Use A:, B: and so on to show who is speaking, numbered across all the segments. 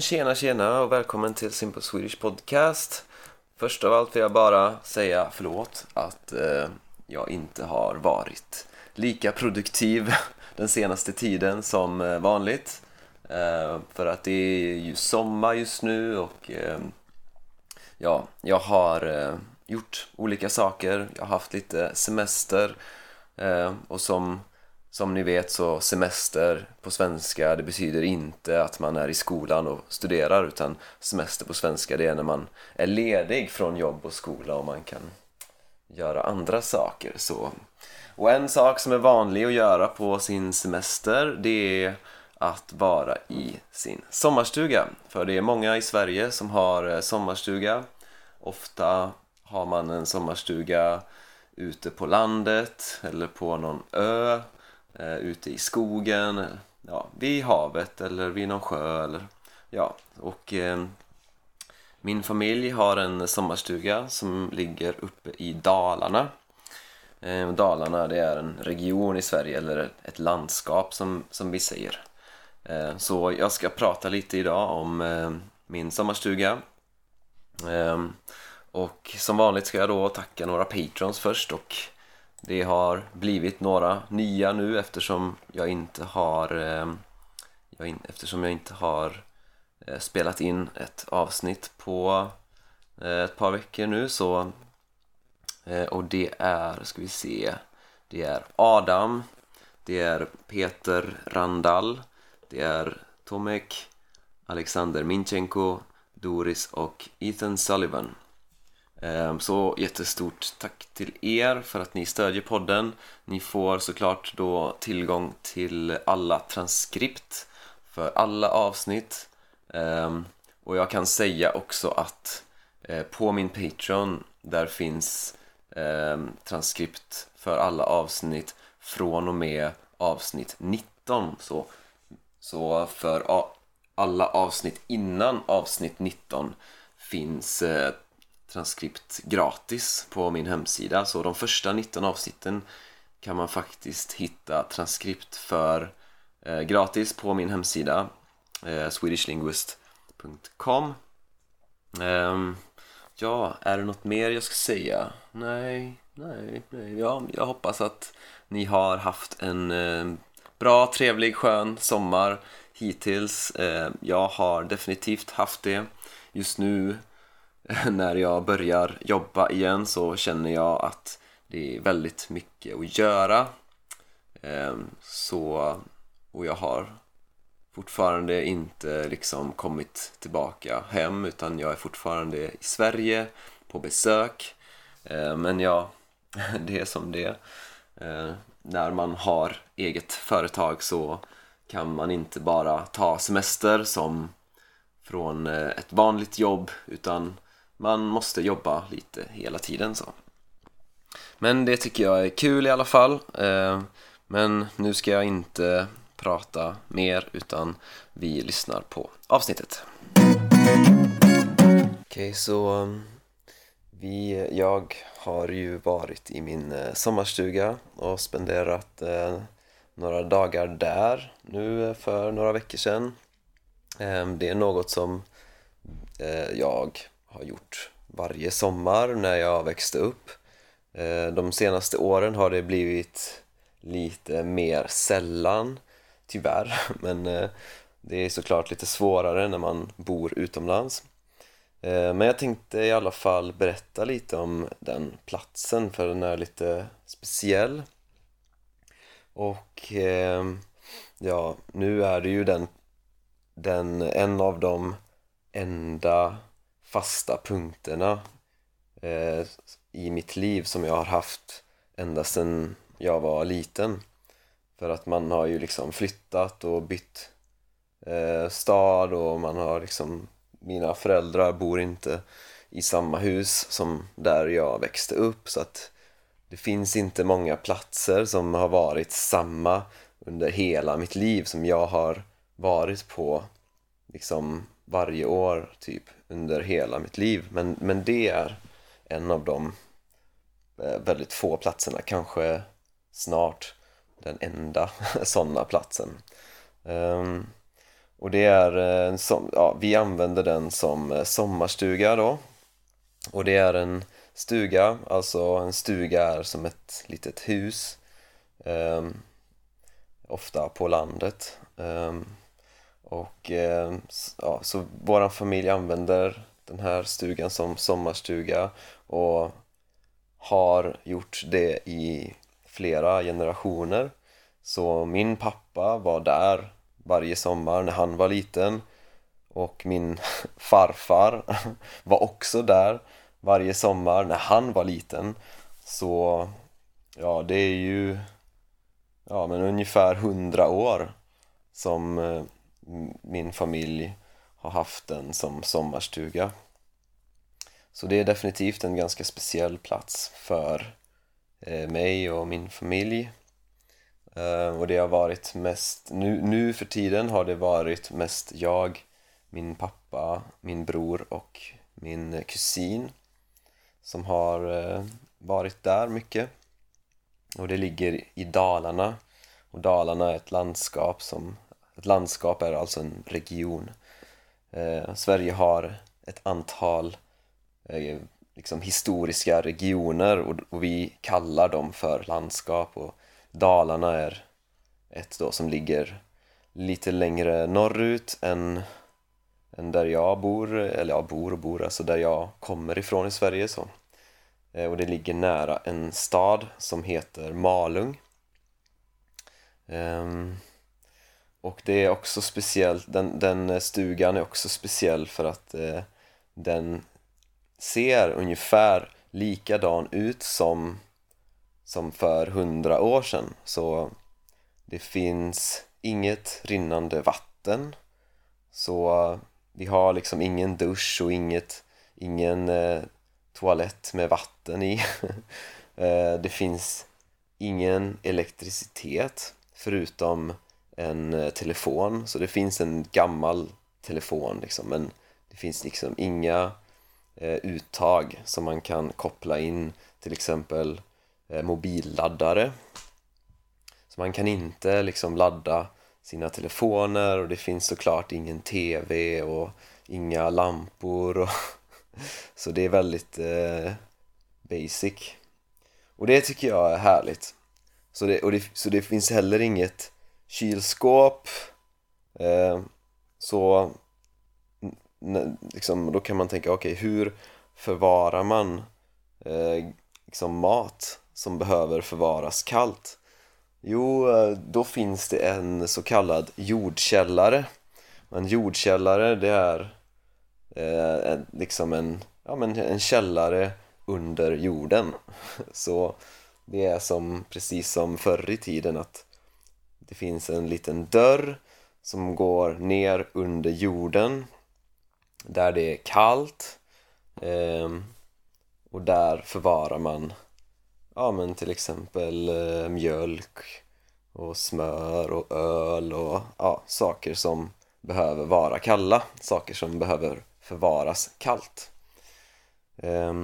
A: men tjena tjena och välkommen till Simple Swedish Podcast. Först av allt vill jag bara säga förlåt att eh, jag inte har varit lika produktiv den senaste tiden som eh, vanligt. Eh, för att det är ju sommar just nu och eh, ja, jag har eh, gjort olika saker. Jag har haft lite semester eh, och som som ni vet så semester på svenska det betyder inte att man är i skolan och studerar utan semester på svenska det är när man är ledig från jobb och skola och man kan göra andra saker. Så. Och en sak som är vanlig att göra på sin semester det är att vara i sin sommarstuga. För det är många i Sverige som har eh, sommarstuga. Ofta har man en sommarstuga ute på landet eller på någon ö eh, ute i skogen, ja, vid havet eller vid någon sjö eller ja, och eh, min familj har en sommarstuga som ligger uppe i Dalarna. Eh, Dalarna det är en region i Sverige eller ett landskap som, som vi säger. Eh, så jag ska prata lite idag om eh, min sommarstuga. Eh, och som vanligt ska jag då tacka några patrons först och det har blivit några nya nu eftersom jag inte har eh, jag in, eftersom jag inte har eh, spelat in ett avsnitt på eh, ett par veckor nu så eh, och det är, ska vi se det är Adam det är Peter Randall det är Tomek Alexander Minchenko Doris och Ethan Sullivan. Ehm, så jättestort tack till er för att ni stödjer podden. Ni får såklart då tillgång till alla transkript för alla avsnitt. Ehm, och jag kan säga också att eh, på min Patreon där finns ehm, transkript för alla avsnitt från och med avsnitt 19. Så, så för alla avsnitt innan avsnitt 19 finns eh, transkript gratis på min hemsida så de första 19 avsnitten kan man faktiskt hitta transkript för eh, gratis på min hemsida eh, swedishlinguist.com eh, Ja, är det något mer jag ska säga? Nej, nej, nej. Ja, jag hoppas att ni har haft en eh, bra, trevlig, skön sommar hittills. Eh, jag har definitivt haft det. Just nu när jag börjar jobba igen så känner jag att det är väldigt mycket att göra. Ehm, så, och jag har fortfarande inte liksom kommit tillbaka hem utan jag är fortfarande i Sverige på besök. Ehm, men ja, det är som det ehm, när man har eget företag så kan man inte bara ta semester som från eh, ett vanligt jobb utan man måste jobba lite hela tiden så. Men det tycker jag är kul i alla fall. Eh, men nu ska jag inte prata mer utan vi lyssnar på avsnittet. Okej, okay, så vi, jag har ju varit i min eh, sommarstuga och spenderat eh, några dagar där nu för några veckor sedan. Ehm, det är något som eh, jag har gjort varje sommar när jag växte upp. Eh, de senaste åren har det blivit lite mer sällan, tyvärr, men eh, det är såklart lite svårare när man bor utomlands. Eh, men jag tänkte i alla fall berätta lite om den platsen för den är lite speciell. Och ja, nu är det ju den, den en av de enda fasta punkterna eh, i mitt liv som jag har haft ända sedan jag var liten. För att man har ju liksom flyttat och bytt eh, stad och man har liksom mina föräldrar bor inte i samma hus som där jag växte upp så att det finns inte många platser som har varit samma under hela mitt liv som jag har varit på liksom varje år typ under hela mitt liv men, men det är en av de eh, väldigt få platserna, kanske snart den enda sådana platsen. Um, Och det är eh, en som, ja, vi använder den som eh, sommarstuga då. Och det är en stuga, alltså en stuga är som ett litet hus. Um, ofta på landet. Um, och eh, ja, så våran familj använder den här stugan som sommarstuga och har gjort det i flera generationer. Så min pappa var där varje sommar när han var liten och min farfar var också där varje sommar när han var liten. Så ja, det är ju ja, men ungefär hundra år som eh, min familj har haft den som sommarstuga. Så det är definitivt en ganska speciell plats för eh, mig och min familj. Eh, och det har varit mest, nu, nu för tiden har det varit mest jag, min pappa, min bror och min kusin som har eh, varit där mycket. Och det ligger i Dalarna. Och Dalarna är ett landskap som, ett landskap är alltså en region. Eh, Sverige har ett antal eh, liksom historiska regioner och, och, vi kallar dem för landskap och Dalarna är ett då som ligger lite längre norrut än, än där jag bor, eller jag bor och bor, alltså där jag kommer ifrån i Sverige så. Eh, och det ligger nära en stad som heter Malung. Um, och det är också speciellt, den, den eh, stugan är också speciell för att eh, den ser ungefär likadan ut som, som för hundra år sedan. Så det finns inget rinnande vatten. Så eh, vi har liksom ingen dusch och inget, ingen eh, toalett med vatten i. Eh, det finns ingen elektricitet förutom en eh, telefon. Så det finns en gammal telefon liksom, men det finns liksom inga eh, uttag som man kan koppla in till exempel eh, mobilladdare. Så man kan inte liksom ladda sina telefoner och det finns såklart ingen TV och inga lampor och Så det är väldigt eh, basic. Och det tycker jag är härligt. Så det, och det, så det finns heller inget kylskåp. Eh, så liksom, då kan man tänka, okej okay, hur förvarar man eh, liksom mat som behöver förvaras kallt? Jo, eh, då finns det en så kallad jordkällare. En jordkällare det är eh, liksom en, ja, men en källare under jorden. Så det är som precis som förr i tiden att det finns en liten dörr som går ner under jorden där det är kallt eh, och där förvarar man ja, men till exempel eh, mjölk och smör och öl och ja, saker som behöver vara kalla, saker som behöver förvaras kallt. Eh,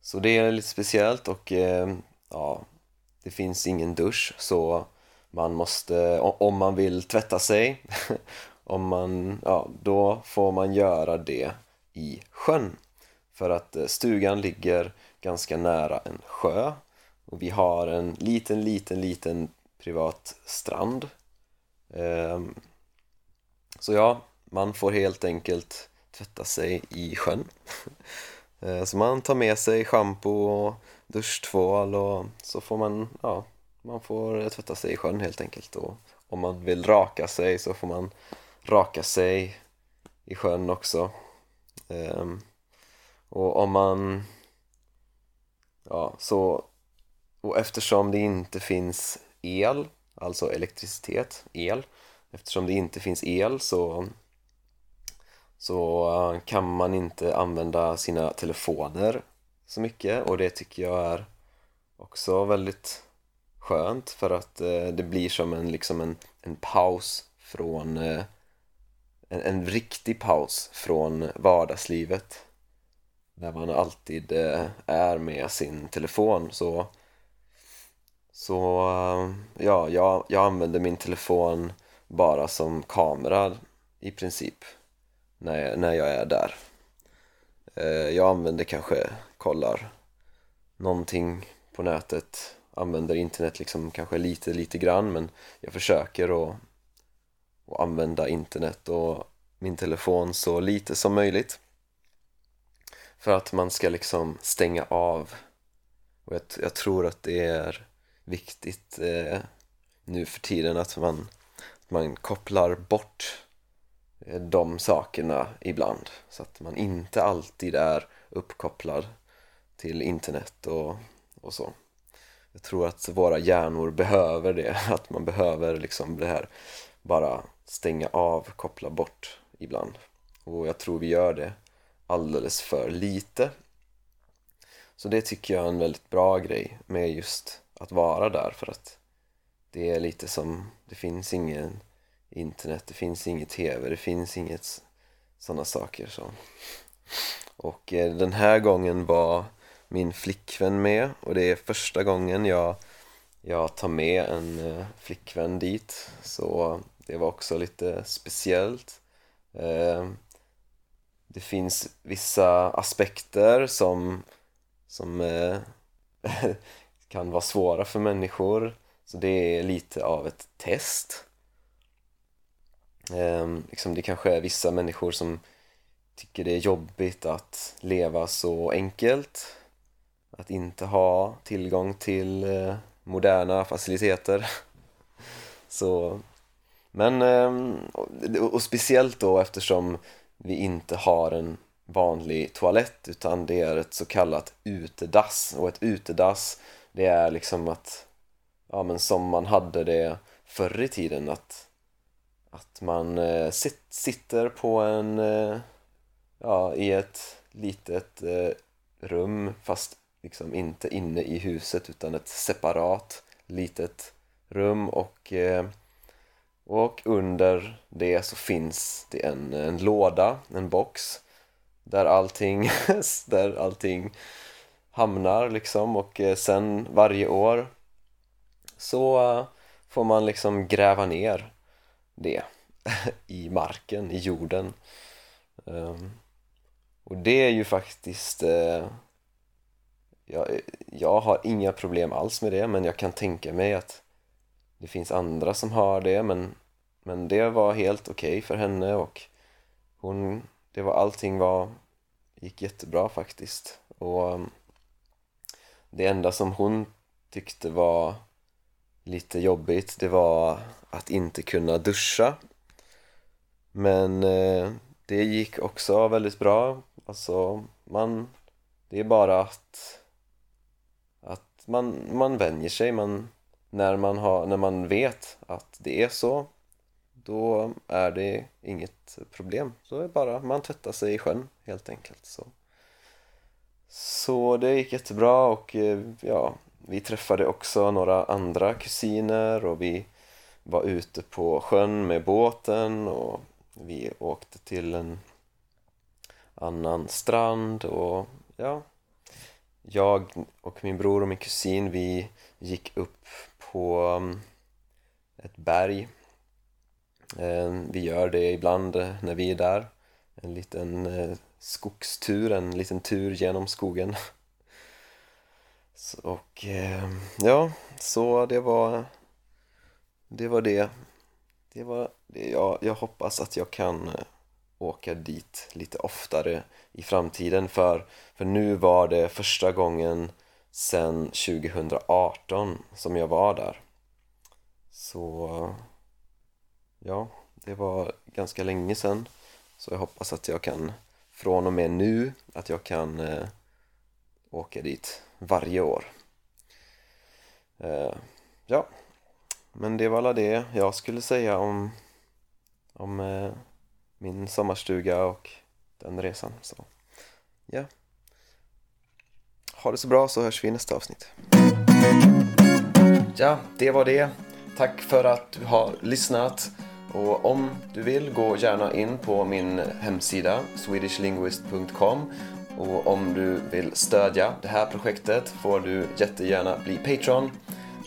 A: så det är lite speciellt och eh, ja, det finns ingen dusch så man måste, om man vill tvätta sig, om man, ja, då får man göra det i sjön. För att eh, stugan ligger ganska nära en sjö och vi har en liten, liten, liten privat strand. Ehm, så ja, man får helt enkelt tvätta sig i sjön. Eh, så man tar med sig schampo och duschtvål och så får man, ja, man får tvätta sig i sjön helt enkelt. Och om man vill raka sig så får man raka sig i sjön också. Um, och om man, ja, så, och eftersom det inte finns el, alltså elektricitet, el, eftersom det inte finns el så så eh, kan man inte använda sina telefoner så mycket och det tycker jag är också väldigt skönt för att eh, det blir som en, liksom en, en paus från eh, en, en riktig paus från vardagslivet där man alltid eh, är med sin telefon så så eh, ja, jag, jag använder min telefon bara som kamera i princip när jag, när jag är där. Eh, jag använder kanske, kollar någonting på nätet, använder internet liksom kanske lite, lite grann men jag försöker att, att använda internet och min telefon så lite som möjligt. För att man ska liksom stänga av. Och jag, jag tror att det är viktigt eh, nu för tiden att man, man kopplar bort eh, de sakerna ibland. Så att man inte alltid är uppkopplad till internet och, och så. Jag tror att våra hjärnor behöver det, att man behöver liksom det här bara stänga av, koppla bort ibland. Och jag tror vi gör det alldeles för lite. Så det tycker jag är en väldigt bra grej med just att vara där för att det är lite som, det finns ingen internet, det finns inget tv, det finns inget sådana saker så. Och eh, den här gången var min flickvän med. Och det är första gången jag, jag tar med en eh, flickvän dit. Så det var också lite speciellt. Eh, det finns vissa aspekter som, som eh, kan vara svåra för människor. Så det är lite av ett test. Ehm, liksom det kanske är vissa människor som tycker det är jobbigt att leva så enkelt att inte ha tillgång till eh, moderna faciliteter. Så men ehm, och speciellt då eftersom vi inte har en vanlig toalett utan det är ett så kallat utedass. Och ett utedass det är liksom att ja men som man hade det förr i tiden att att man eh, sit, sitter på en eh, ja i ett litet eh, rum fast liksom inte inne i huset utan ett separat litet rum. Och eh, och under det så finns det en, en låda, en box där allting, där allting hamnar liksom. Och eh, sen varje år så eh, får man liksom gräva ner det i marken, i jorden. Ehm, och det är ju faktiskt eh, jag, jag har inga problem alls med det men jag kan tänka mig att det finns andra som har det men, men det var helt okej okay för henne och hon, det var allting var, gick jättebra faktiskt. Och um, det enda som hon tyckte var lite jobbigt det var att inte kunna duscha. Men eh, det gick också väldigt bra. Alltså man det är bara att man, man vänjer sig man, när, man har, när man vet att det är så då är det inget problem. Så är det bara man tvättar sig i sjön helt enkelt. Så så det gick jättebra och eh, ja, vi träffade också några andra kusiner och vi var ute på sjön med båten och vi åkte till en annan strand och ja jag och min bror och min kusin vi gick upp på um, ett berg. Ehm, vi gör det ibland när vi är där. En liten eh, skogstur, en liten tur genom skogen. Och ehm, ja, så det var det var det. Det var det. Jag, jag hoppas att jag kan eh, åka dit lite oftare i framtiden för, för nu var det första gången sen 2018 som jag var där. Så ja, det var ganska länge sedan. Så jag hoppas att jag kan från och med nu att jag kan eh, åka dit varje år. Eh, ja men det var alla det jag skulle säga om om eh, min sommarstuga och den resan så ja. Ha det så bra så hörs vi i nästa avsnitt. Ja det var det. Tack för att du har lyssnat. Och om du vill, gå gärna in på min hemsida swedishlinguist.com och om du vill stödja det här projektet får du jättegärna bli Patreon.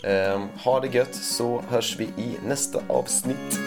A: Eh, ha det gött så hörs vi i nästa avsnitt.